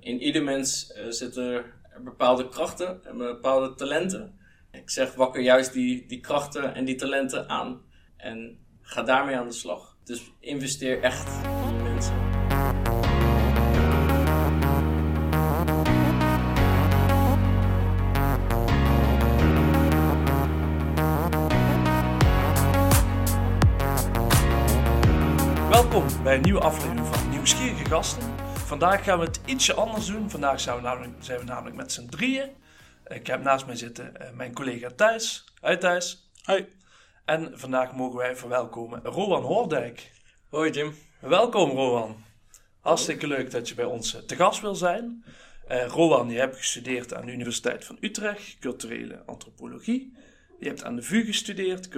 in ieder mens zitten bepaalde krachten en bepaalde talenten. Ik zeg wakker juist die, die krachten en die talenten aan. En ga daarmee aan de slag. Dus investeer echt in mensen. Welkom bij een nieuwe aflevering van Nieuwsgierige Gasten. Vandaag gaan we het ietsje anders doen. Vandaag zijn we namelijk, zijn we namelijk met z'n drieën. Ik heb naast mij zitten uh, mijn collega Thijs. Hoi Thijs. Hoi. En vandaag mogen wij verwelkomen Rowan Hoordijk. Hoi Jim. Welkom Rowan. Hartstikke leuk dat je bij ons uh, te gast wil zijn. Uh, Rowan, je hebt gestudeerd aan de Universiteit van Utrecht, culturele antropologie. Je hebt aan de VU gestudeerd,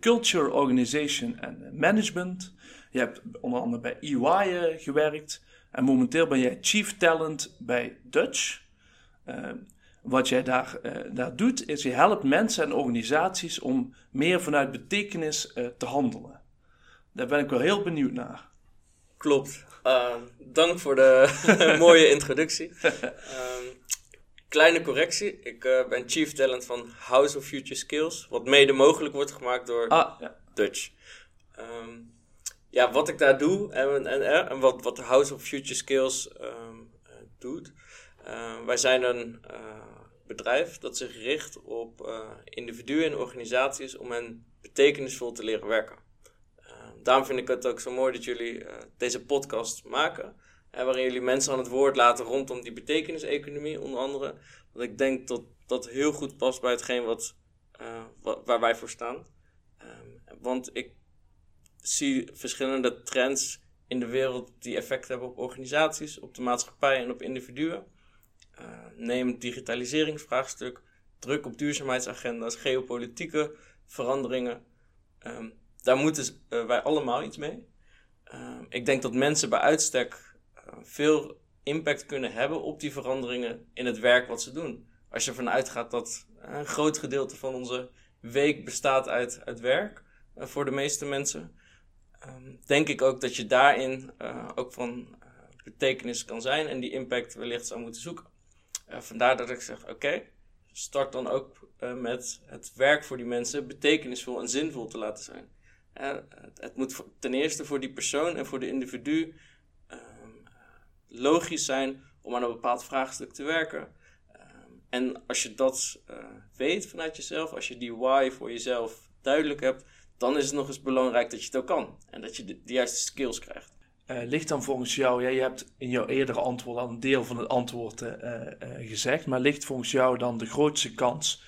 Culture Organization and Management. Je hebt onder andere bij EY gewerkt. En momenteel ben jij Chief Talent bij Dutch. Uh, wat jij daar, uh, daar doet, is je helpt mensen en organisaties om meer vanuit betekenis uh, te handelen. Daar ben ik wel heel benieuwd naar. Klopt. Ehm, dank voor de mooie introductie. Ehm, kleine correctie. Ik ben Chief Talent van House of Future Skills. Wat mede mogelijk wordt gemaakt door ah, ja. Dutch. Um, ja, wat ik daar doe en, en, en wat, wat House of Future Skills um, doet. Uh, wij zijn een bedrijf dat zich richt op individuen en organisaties om hen betekenisvol te leren werken. Ehm, daarom vind ik het ook zo mooi dat jullie deze podcast maken. En waarin jullie mensen aan het woord laten rondom die betekeniseconomie, onder andere. Want ik denk dat dat heel goed past bij hetgeen wat, waar wij voor staan. Um, want ik zie verschillende trends in de wereld die effect hebben op organisaties, op de maatschappij en op individuen. Uh, neem het digitaliseringsvraagstuk, druk op duurzaamheidsagenda's, geopolitieke veranderingen. Um, daar moeten uh, wij allemaal iets mee. Uh, ik denk dat mensen bij uitstek uh, veel impact kunnen hebben op die veranderingen in het werk wat ze doen. Als je ervan uitgaat dat een groot gedeelte van onze week bestaat uit, uit werk, voor de meeste mensen, Ehm, denk ik ook dat je daarin uh, ook van uh, betekenis kan zijn en die impact wellicht zou moeten zoeken. Uh, vandaar dat ik zeg: oké, start dan ook met het werk voor die mensen betekenisvol en zinvol te laten zijn. Het, het, moet ten eerste voor die persoon en voor de individu ehm, logisch zijn om aan een bepaald vraagstuk te werken. Ehm, en als je dat weet vanuit jezelf, als je die why voor jezelf duidelijk hebt, dan is het nog eens belangrijk dat je het ook kan. En dat je de, de juiste skills krijgt. Uh, ligt dan volgens jou, ja, je hebt in jouw eerdere antwoord al een deel van het antwoord uh, uh, gezegd, maar ligt volgens jou dan de grootste kans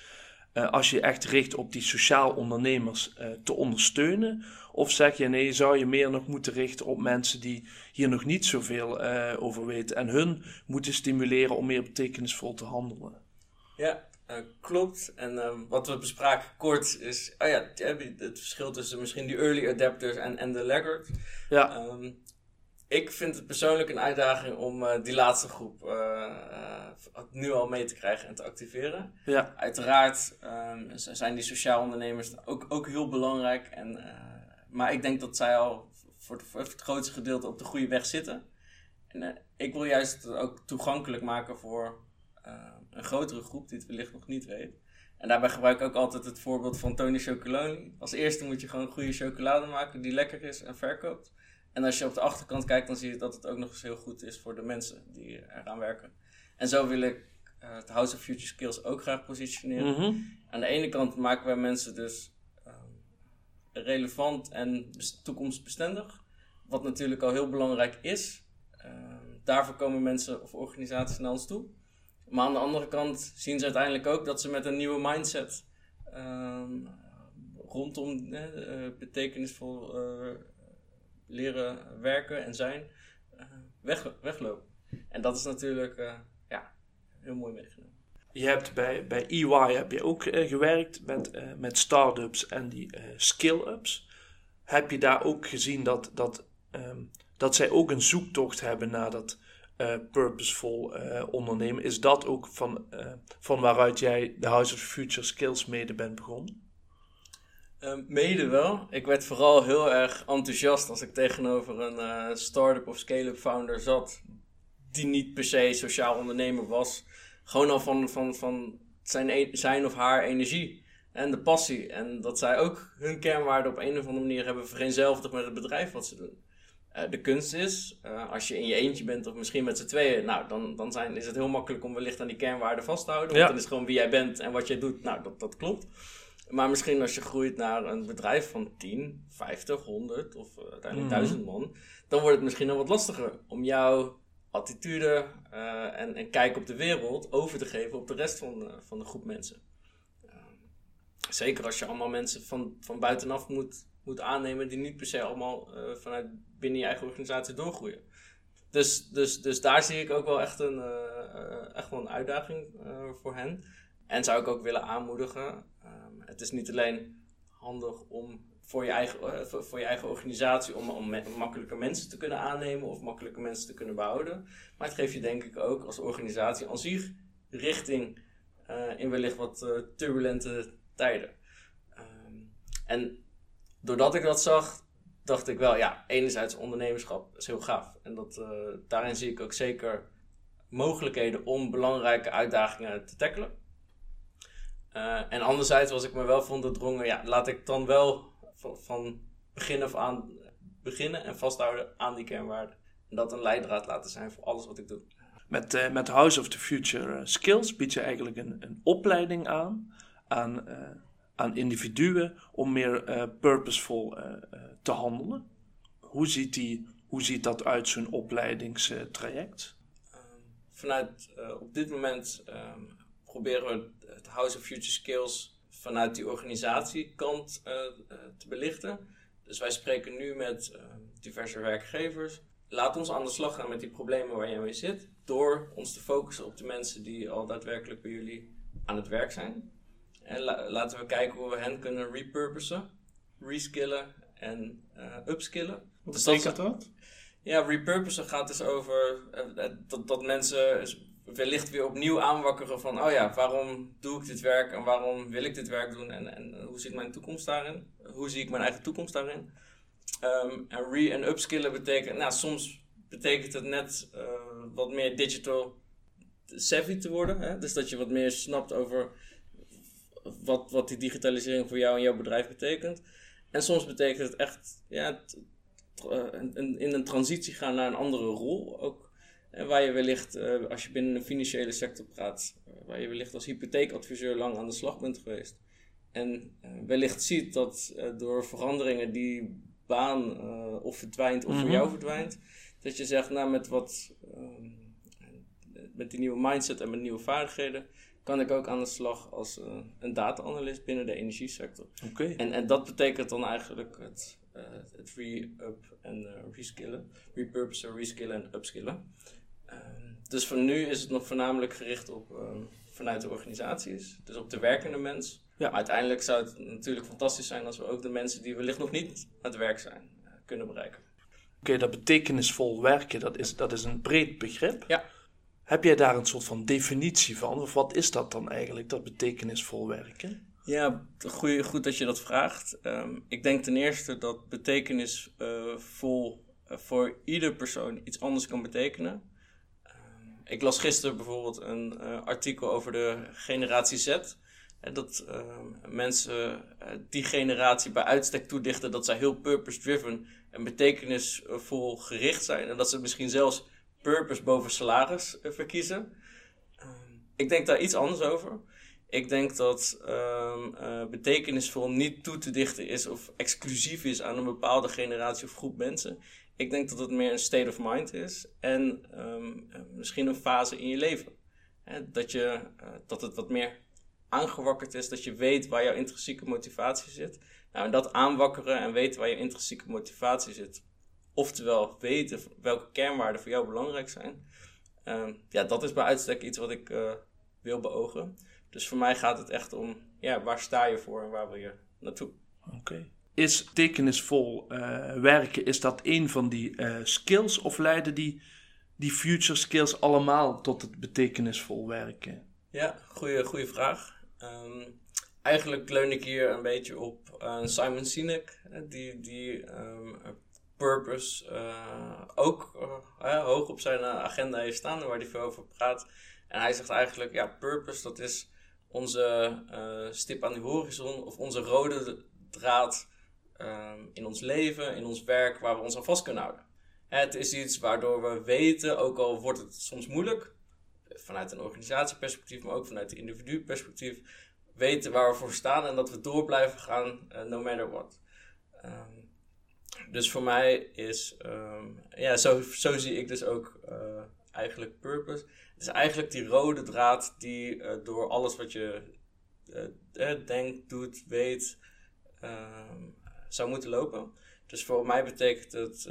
als je echt richt op die sociaal ondernemers te ondersteunen? Of zeg je nee, zou je meer nog moeten richten op mensen die hier nog niet zoveel over weten en hun moeten stimuleren om meer betekenisvol te handelen? Ja, uh, klopt. En uh, wat we bespraken kort is, oh ja, het verschil tussen misschien die early adapters en, en de laggard. Ja. Um, ik vind het persoonlijk een uitdaging om uh, die laatste groep nu al mee te krijgen en te activeren. Ja. Uiteraard um, zijn die sociaal ondernemers ook, ook heel belangrijk. En, maar ik denk dat zij al voor, de, voor, het grootste gedeelte op de goede weg zitten. En ik wil juist het ook toegankelijk maken voor een grotere groep die het wellicht nog niet weet. En daarbij gebruik ik ook altijd het voorbeeld van Tony Chocoloni. Als eerste moet je gewoon goede chocolade maken die lekker is en verkoopt. En als je op de achterkant kijkt, dan zie je dat het ook nog eens heel goed is voor de mensen die eraan werken. En zo wil ik uh, het House of Future Skills ook graag positioneren. Mhm. Aan de ene kant maken wij mensen dus um, relevant en toekomstbestendig. Wat natuurlijk al heel belangrijk is. Uh, daarvoor komen mensen of organisaties naar ons toe. Maar aan de andere kant zien ze uiteindelijk ook dat ze met een nieuwe mindset um, rondom uh, betekenisvol uh, leren werken en zijn uh, weg, weglopen. En dat is natuurlijk ja, heel mooi meegenomen. Je hebt bij, bij EY heb je ook gewerkt met, met start-ups en die skill-ups. Heb je daar ook gezien dat, dat, um, dat zij ook een zoektocht hebben naar dat uh, purposeful uh, ondernemen. Is dat ook van, uh, van waaruit jij de House of Future Skills mede bent begonnen? mede wel. Ik werd vooral heel erg enthousiast als ik tegenover een start-up of scale-up founder zat. die niet per se sociaal ondernemer was. Gewoon al van, van, van zijn, e- zijn of haar energie en de passie. En dat zij ook hun kernwaarden op een of andere manier hebben vereenzelvigd met het bedrijf wat ze doen. Eh, de kunst is, eh, als je in je eentje bent of misschien met z'n tweeën, nou, dan, dan zijn, is het heel makkelijk om wellicht aan die kernwaarden vast te houden. Want Ja. dan is gewoon wie jij bent en wat jij doet, nou, dat, dat klopt. Maar misschien als je groeit naar een bedrijf van 10, 50, 100 of eh, uiteindelijk Mhm. 1000 man, dan wordt het misschien nog wat lastiger om jouw attitude en, en kijk op de wereld over te geven op de rest van, eh, van de groep mensen. Zeker als je allemaal mensen van, van buitenaf moet, aannemen die niet per se allemaal eh, vanuit binnen je eigen organisatie doorgroeien. Dus, dus, dus daar zie ik ook wel echt een, eh, eh, echt wel een uitdaging voor hen. En zou ik ook willen aanmoedigen. ehm, het is niet alleen handig om voor je eigen, voor, je eigen organisatie om, om me- makkelijke mensen te kunnen aannemen of makkelijke mensen te kunnen behouden. Maar het geeft je denk ik ook als organisatie aan zich richting in wellicht wat turbulente tijden. Ehm, en doordat ik dat zag, dacht ik wel, ja, enerzijds ondernemerschap is heel gaaf. En dat, eh, daarin zie ik ook zeker mogelijkheden om belangrijke uitdagingen te tackelen. Eh, en anderzijds was ik me wel van doordrongen, ja, laat ik dan wel van, van begin af aan beginnen en vasthouden aan die kernwaarden. En dat een leidraad laten zijn voor alles wat ik doe. Met, eh, met House of the Future Skills bied je eigenlijk een, een opleiding aan, aan, aan individuen om meer eh, purposeful eh, eh, te handelen. Hoe ziet, die, hoe ziet dat uit, zo'n opleidingstraject? Ehm, vanuit op dit moment ehm, proberen we het House of Future Skills vanuit die organisatiekant te belichten. Dus wij spreken nu met ehm, diverse werkgevers. Laat ons aan de slag gaan met die problemen waar jij mee zit. Door ons te focussen op de mensen die al daadwerkelijk bij jullie aan het werk zijn. En la- laten we kijken hoe we hen kunnen repurposen, reskillen en eh, upskillen. Wat Dus betekent dat? ja, repurposen gaat dus over eh, eh, dat, dat mensen wellicht weer opnieuw aanwakkeren van, oh ja, waarom doe ik dit werk en waarom wil ik dit werk doen en, en hoe ziet mijn toekomst daarin? Hoe zie ik mijn eigen toekomst daarin? Ehm, en re- en upskillen betekent, nou, soms betekent het net wat meer digital savvy te worden. Hè? Dus dat je wat meer snapt over wat, wat die digitalisering voor jou en jouw bedrijf betekent. En soms betekent het echt ja, eh, in een transitie gaan naar een andere rol. Ook en waar je wellicht, eh, als je binnen de financiële sector praat, eh, waar je wellicht als hypotheekadviseur lang aan de slag bent geweest. En eh, wellicht ziet dat eh, door veranderingen die baan eh, of verdwijnt of voor Mhm. jou verdwijnt, dat je zegt, nou met wat, ehm, met die nieuwe mindset en met nieuwe vaardigheden, kan ik ook aan de slag als eh, een data-analyst binnen de energiesector. Oké. En, en dat betekent dan eigenlijk het, eh, het re-up en eh, reskillen. Repurposen, reskillen en upskillen. Ehm, dus voor nu is het nog voornamelijk gericht op ehm, vanuit de organisaties. Dus op de werkende mens. Ja. Maar uiteindelijk zou het natuurlijk fantastisch zijn als we ook de mensen die wellicht nog niet aan het werk zijn, kunnen bereiken. Oké, dat betekenisvol werken, dat is, dat is een breed begrip. Ja. Heb jij daar een soort van definitie van? Of wat is dat dan eigenlijk, dat betekenisvol werken? Ja, goed dat je dat vraagt. Ehm, ik denk ten eerste dat betekenisvol eh, voor ieder persoon iets anders kan betekenen. Ehm, ik las gisteren bijvoorbeeld een eh, artikel over de generatie Z. En dat ehm, mensen eh, die generatie bij uitstek toedichten dat zij heel purpose-driven en betekenisvol gericht zijn. En dat ze misschien zelfs purpose boven salaris eh, verkiezen. Ehm, ik denk daar iets anders over. Ik denk dat ehm, eh, betekenisvol niet toe te dichten is of exclusief is aan een bepaalde generatie of groep mensen. Ik denk dat het meer een state of mind is en ehm, eh, misschien een fase in je leven. Dat, je, dat het wat meer aangewakkerd is, dat je weet waar jouw intrinsieke motivatie zit. Nou, en dat aanwakkeren en weten waar je intrinsieke motivatie zit, oftewel weten welke kernwaarden voor jou belangrijk zijn, ehm, ja, dat is bij uitstek iets wat ik eh, wil beogen. Dus voor mij gaat het echt om, ja, waar sta je voor en waar wil je naartoe? Oké. Is betekenisvol eh, werken, is dat een van die eh, skills? Of leiden die, die future skills allemaal tot het betekenisvol werken? Ja, goede, goede vraag. Ehm, eigenlijk leun ik hier een beetje op Simon Sinek, die, die ehm, purpose ook hoog op zijn agenda heeft staan, waar hij veel over praat. En hij zegt eigenlijk, ja, purpose dat is onze stip aan de horizon of onze rode draad in ons leven, in ons werk, waar we ons aan vast kunnen houden. Het is iets waardoor we weten, ook al wordt het soms moeilijk, vanuit een organisatieperspectief, maar ook vanuit een individu-perspectief, weten waar we voor staan en dat we door blijven gaan, no matter what. Ehm, dus voor mij is, ehm, ja, zo, zo zie ik dus ook uh, eigenlijk purpose. Het is eigenlijk die rode draad die uh, door alles wat je denkt, doet, weet, ehm, zou moeten lopen. Dus voor mij betekent het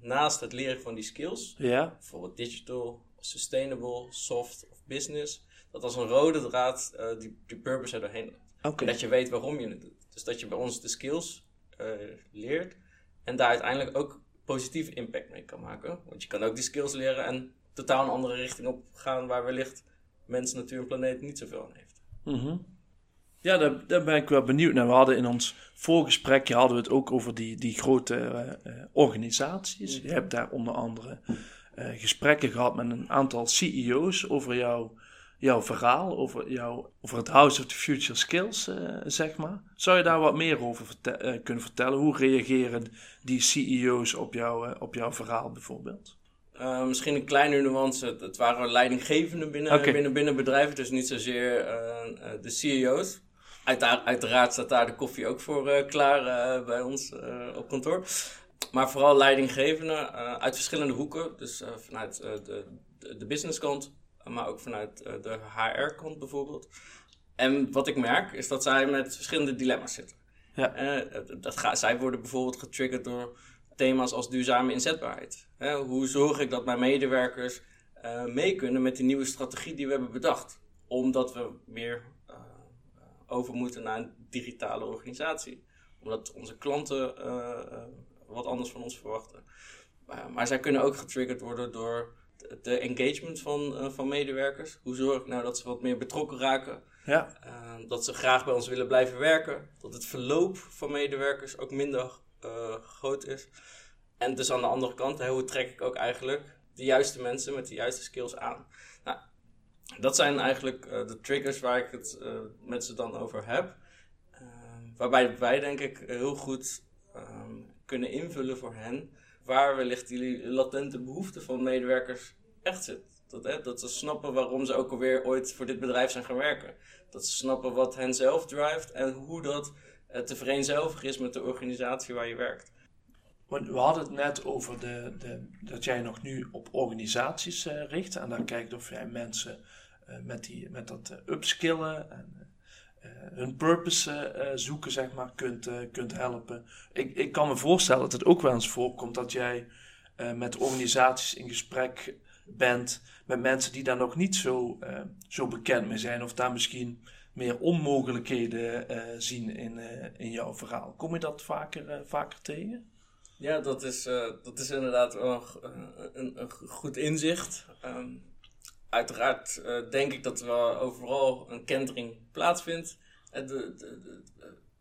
naast het leren van die skills, ja. bijvoorbeeld digital, sustainable, soft of business, dat als een rode draad die, die purpose er doorheen loopt. En dat je weet waarom je het doet. Dus dat je bij ons de skills uh, leert en daar uiteindelijk ook positieve impact mee kan maken. Want je kan ook die skills leren en totaal een andere richting op gaan waar wellicht mensen, natuur en planeet niet zoveel aan heeft. Mm Ja, daar, daar, ben ik wel benieuwd naar. We hadden in ons voorgesprekje hadden we het ook over die, die grote uh, organisaties. Mhm. Je hebt daar onder andere uh, gesprekken gehad met een aantal CEO's over jouw, jouw verhaal, over, jouw, over het House of the Future Skills, uh, zeg maar. Zou je daar wat meer over uh, kunnen vertellen? Hoe reageren die CEO's op, jou, op jouw verhaal bijvoorbeeld? misschien een kleine nuance. Het waren leidinggevenden binnen, okay. binnen, binnen bedrijven, dus niet zozeer de CEO's. Uiteraard, uiteraard staat daar de koffie ook voor klaar bij ons op kantoor maar vooral leidinggevenden uit verschillende hoeken. Dus vanuit de, de businesskant, maar ook vanuit de HR-kant bijvoorbeeld. En wat ik merk is dat zij met verschillende dilemma's zitten. Ja. dat ga, zij worden bijvoorbeeld getriggerd door thema's als duurzame inzetbaarheid. hoe zorg ik dat mijn medewerkers mee kunnen met die nieuwe strategie die we hebben bedacht? Omdat we meer over moeten naar een digitale organisatie. Omdat onze klanten wat anders van ons verwachten. maar zij kunnen ook getriggerd worden door de engagement van, uh, van medewerkers. Hoe zorg ik nou dat ze wat meer betrokken raken? Ja. Uh, dat ze graag bij ons willen blijven werken. Dat het verloop van medewerkers ook minder uh, groot is. En dus aan de andere kant, hè, hoe trek ik ook eigenlijk de juiste mensen met de juiste skills aan? Nou, dat zijn eigenlijk de triggers waar ik het met ze dan over heb. waarbij wij denk ik heel goed um, kunnen invullen voor hen waar wellicht die latente behoefte van medewerkers echt zit. Dat, hè, dat ze snappen waarom ze ook alweer ooit voor dit bedrijf zijn gaan werken. Dat ze snappen wat hen zelf drijft en hoe dat uh, te vereenzelvigen is met de organisatie waar je werkt. We hadden het net over de, de, dat jij nog nu op organisaties uh, richt en dan kijkt of jij mensen uh, met, die, met dat upskillen en hun purpose uh, zoeken, zeg maar, kunt, uh, kunt helpen. Ik, ik kan me voorstellen dat het ook wel eens voorkomt dat jij met organisaties in gesprek bent met mensen die daar nog niet zo, zo bekend mee zijn, of daar misschien meer onmogelijkheden zien in, in jouw verhaal. Kom je dat vaker, vaker tegen? Ja, dat is, dat is inderdaad wel een, een, goed inzicht. Um, uiteraard uh, denk ik dat er overal een kentering plaatsvindt. De, de, de,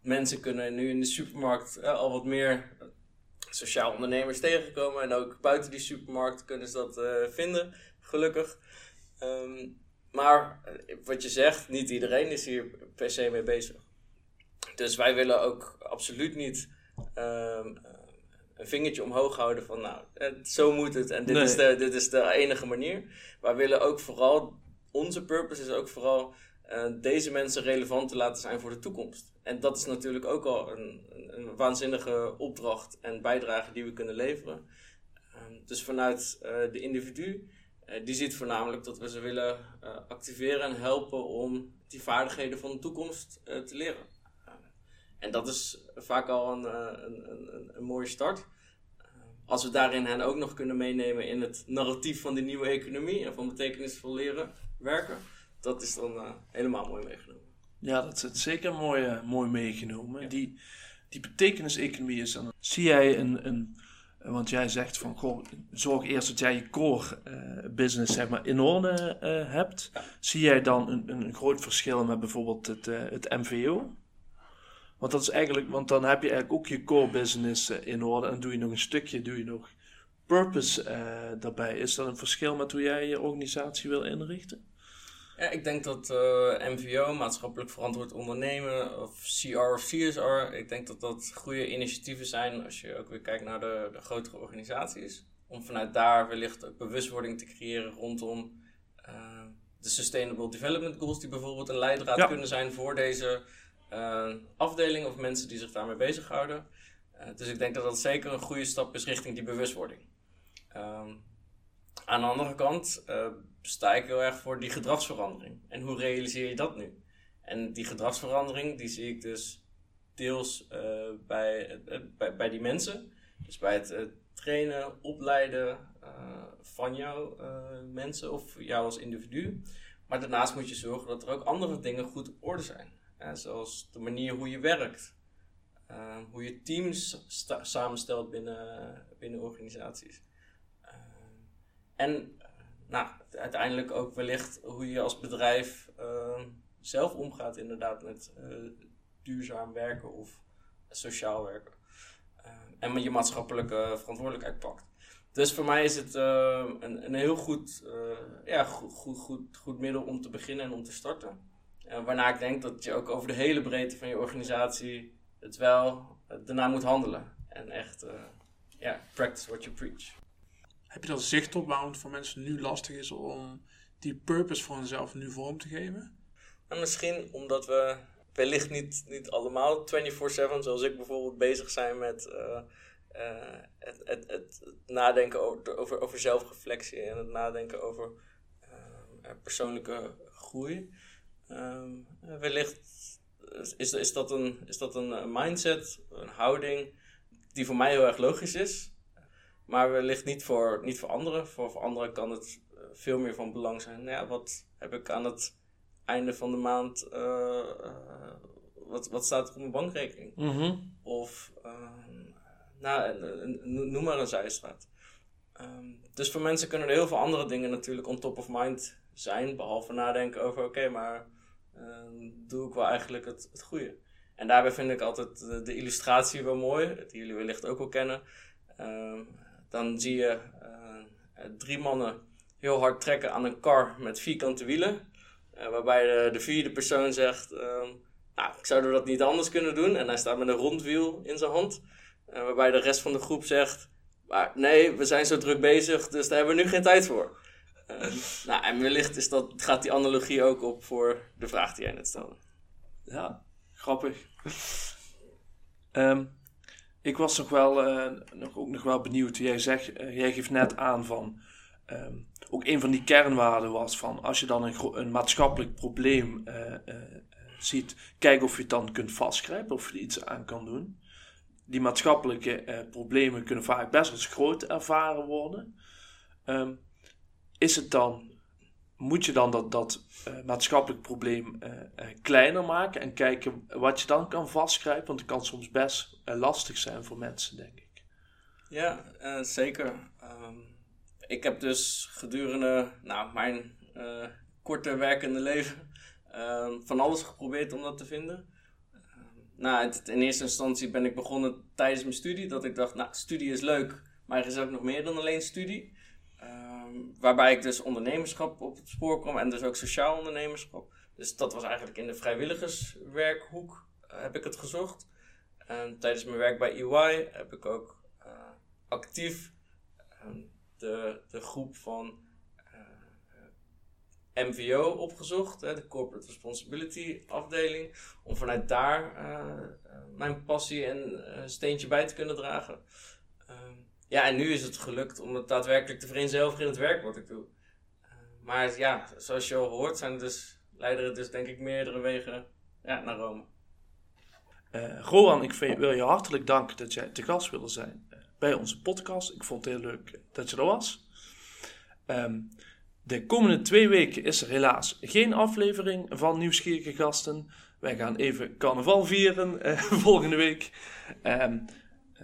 mensen kunnen nu in de supermarkt uh, al wat meer sociaal ondernemers tegenkomen. En ook buiten die supermarkt kunnen ze dat vinden, gelukkig. Um, maar wat je zegt, niet iedereen is hier per se mee bezig. Dus wij willen ook absoluut niet um, een vingertje omhoog houden van nou, zo moet het en dit, is de, dit is de enige manier. Wij willen ook vooral, onze purpose is ook vooral uh, deze mensen relevant te laten zijn voor de toekomst. En dat is natuurlijk ook al een, een, waanzinnige opdracht en bijdrage die we kunnen leveren. Uh, dus vanuit uh, de individu, eh, die ziet voornamelijk dat we ze willen activeren en helpen om die vaardigheden van de toekomst te leren. En dat is vaak al een, eh, een, een, een mooie start. Eh, als we daarin hen ook nog kunnen meenemen in het narratief van die nieuwe economie en van betekenisvol leren werken, dat is dan uh, helemaal mooi meegenomen. Ja, dat is zeker mooi, mooi meegenomen. Die, die betekeniseconomie is dan. Zie jij een, een. Want jij zegt van goh, zorg eerst dat jij je core uh, business zeg maar, in orde hebt. Zie jij dan een, een groot verschil met bijvoorbeeld het, het MVO? Want dat is eigenlijk, want dan heb je eigenlijk ook je core business eh, in orde en doe je nog een stukje, doe je nog purpose uh, daarbij. Is dat een verschil met hoe jij je organisatie wil inrichten? Ja, ik denk dat uh, MVO, maatschappelijk verantwoord ondernemen, of CR of CSR, ik denk dat dat goede initiatieven zijn als je ook weer kijkt naar de, de grotere organisaties. Om vanuit daar wellicht ook bewustwording te creëren rondom uh, de Sustainable Development Goals, die bijvoorbeeld een leidraad kunnen zijn voor deze afdeling of mensen die zich daarmee bezighouden. dus ik denk dat dat zeker een goede stap is richting die bewustwording. Um, aan de andere kant uh, sta ik heel erg voor die gedragsverandering. En hoe realiseer je dat nu? En die gedragsverandering, die zie ik dus deels uh, bij, bij, bij die mensen. Dus bij het trainen, opleiden van jouw mensen of jou als individu. Maar daarnaast moet je zorgen dat er ook andere dingen goed op orde zijn. Zoals de manier hoe je werkt. hoe je teams samenstelt binnen, binnen organisaties. En nou, uiteindelijk ook wellicht hoe je als bedrijf uh, zelf omgaat inderdaad met uh, duurzaam werken of sociaal werken. En je maatschappelijke verantwoordelijkheid pakt. Dus voor mij is het een, een heel goed, ja, goed, goed, goed, goed middel om te beginnen en om te starten. Waarna ik denk dat je ook over de hele breedte van je organisatie het wel daarna moet handelen. En echt, ja, practice what you preach. Heb je daar zicht op waarom het voor mensen nu lastig is om die purpose voor hunzelf nu vorm te geven? Nou, misschien omdat we wellicht niet, niet allemaal 24-7, zoals ik bijvoorbeeld, bezig zijn met uh, uh, het, het, het, nadenken over, over, over zelfreflectie en het nadenken over uh, persoonlijke groei. Um, wellicht is, is, dat een, is dat een mindset, een houding, die voor mij heel erg logisch is. Maar wellicht niet voor, niet voor anderen. Voor, voor anderen kan het eh, veel meer van belang zijn. Nou ja, wat heb ik aan het einde van de maand. Uh, uh, wat, wat staat er op mijn bankrekening? Mm Of nou, noem maar een zijstraat. Um, dus voor mensen kunnen er heel veel andere dingen natuurlijk on top of mind zijn. Behalve nadenken over: oké, maar ehm, doe ik wel eigenlijk het, het goede? En daarbij vind ik altijd de, illustratie wel mooi, die jullie wellicht ook wel kennen. Um, dan zie je uh, drie mannen heel hard trekken aan een kar met vierkante wielen. Uh, waarbij de, de, vierde persoon zegt: uh, Nou, ik zou dat niet anders kunnen doen. En hij staat met een rondwiel in zijn hand. waarbij de rest van de groep zegt: maar Nee, we zijn zo druk bezig, dus daar hebben we nu geen tijd voor. nou, en wellicht is dat, gaat die analogie ook op voor de vraag die jij net stelde. Ja, grappig. um, ik was nog wel, uh, nog, ook nog wel benieuwd. Jij, zegt, uh, jij geeft net aan van. Um, ook een van die kernwaarden was van. Als je dan een, een maatschappelijk probleem uh, ziet. Kijk of je het dan kunt vastgrijpen. Of je er iets aan kan doen. Die maatschappelijke problemen kunnen vaak best als groot ervaren worden. Um, is het dan moet je dan dat, dat uh, maatschappelijk probleem uh, uh, kleiner maken en kijken wat je dan kan vastgrijpen. Want het kan soms best lastig zijn voor mensen, denk ik. Ja, zeker. Um, ik heb dus gedurende nou, mijn korte werkende leven ehm, van alles geprobeerd om dat te vinden. Ehm, nou, in eerste instantie ben ik begonnen tijdens mijn studie. Dat ik dacht, nou, studie is leuk, maar er is ook nog meer dan alleen studie. Ehm, waarbij ik dus ondernemerschap op het spoor kwam en dus ook sociaal ondernemerschap. Dus dat was eigenlijk in de vrijwilligerswerkhoek uh, heb ik het gezocht. En tijdens mijn werk bij EY heb ik ook uh, actief uh, de, de groep van eh, MVO opgezocht, de Corporate Responsibility afdeling, om vanuit daar mijn passie en steentje bij te kunnen dragen. Um, ja, en nu is het gelukt om het daadwerkelijk te vereenzelvigen in het werk wat ik doe. Uh, maar ja, zoals je al hoort, zijn dus, leiden er dus denk ik meerdere wegen naar Rome. Uh, Rowan, ik wil je hartelijk danken dat jij te gast wilde zijn uh, bij onze podcast. Ik vond het heel leuk dat je er was. Um, de komende twee weken is er helaas geen aflevering van Nieuwsgierige Gasten. Wij gaan even carnaval vieren volgende week. Um, eh,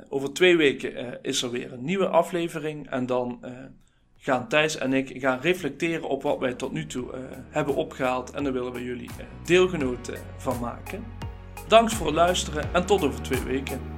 over twee weken uh, is er weer een nieuwe aflevering. En dan uh, gaan Thijs en ik gaan reflecteren op wat wij tot nu toe hebben opgehaald. En daar willen we jullie deelgenoot van maken. Bedankt voor het luisteren en tot over twee weken.